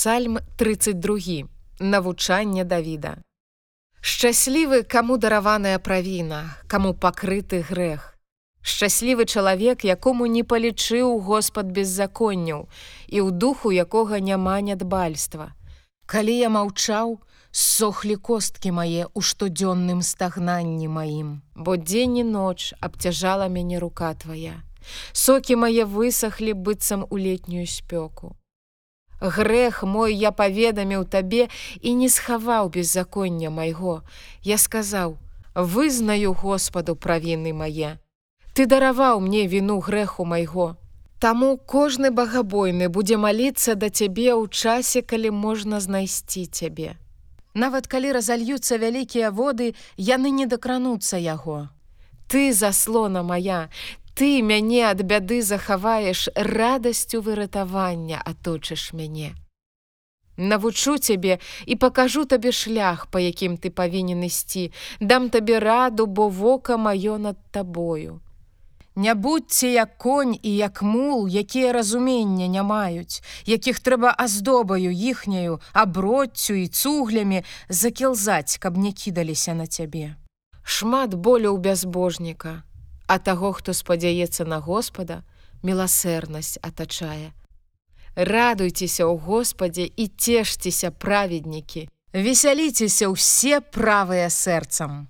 Псальм 32 навучанне Давіда. Шчаслівы, каму дараваная правіна, каму пакрыты грэх. Шчаслівы чалавек, якому не палічыў Господ беззаконняў і ў духу якога няма нядбальства. Калі я маўчаў, сохлі косткі мае ў штодзённым стагнанні маім, бо дзень і ноч абцяжала мяне рука твая. Сокі мае высахлі быццам у летнюю спёку. Грэх мой я паведаміў табе і не схаваў беззаконня майго. Я сказаў: вызнаю Господу правіны мае. Ты дараваў мне віну грэху майго. Таму кожны багабойны будзе маліцца да цябе ў часе, калі можна знайсці цябе. Нават калі разальюцца вялікія воды, яны не дакрануцца яго. Ты заслона моя, ты мяне ад бяды захаваеш радасцю выратавання аточыш мяне. Навучу цябе і пакажу табе шлях, па якім ты павінен ісці, дам табе раду, бо вока маё над табою. Не будьце як конь і як мул, якія разумення не маюць, якіх трэба аздобаю іхняю, аброццю і цуглямі закілзаць, каб не кідаліся на цябе. Шмат болю ў бязбожніка, а таго, хто спадзяецца на Господа, міласэрнасць атачае. Радуйцеся ў Господе і цешцеся праведнікі. Весяліцеся ўсе правыя сэрцам.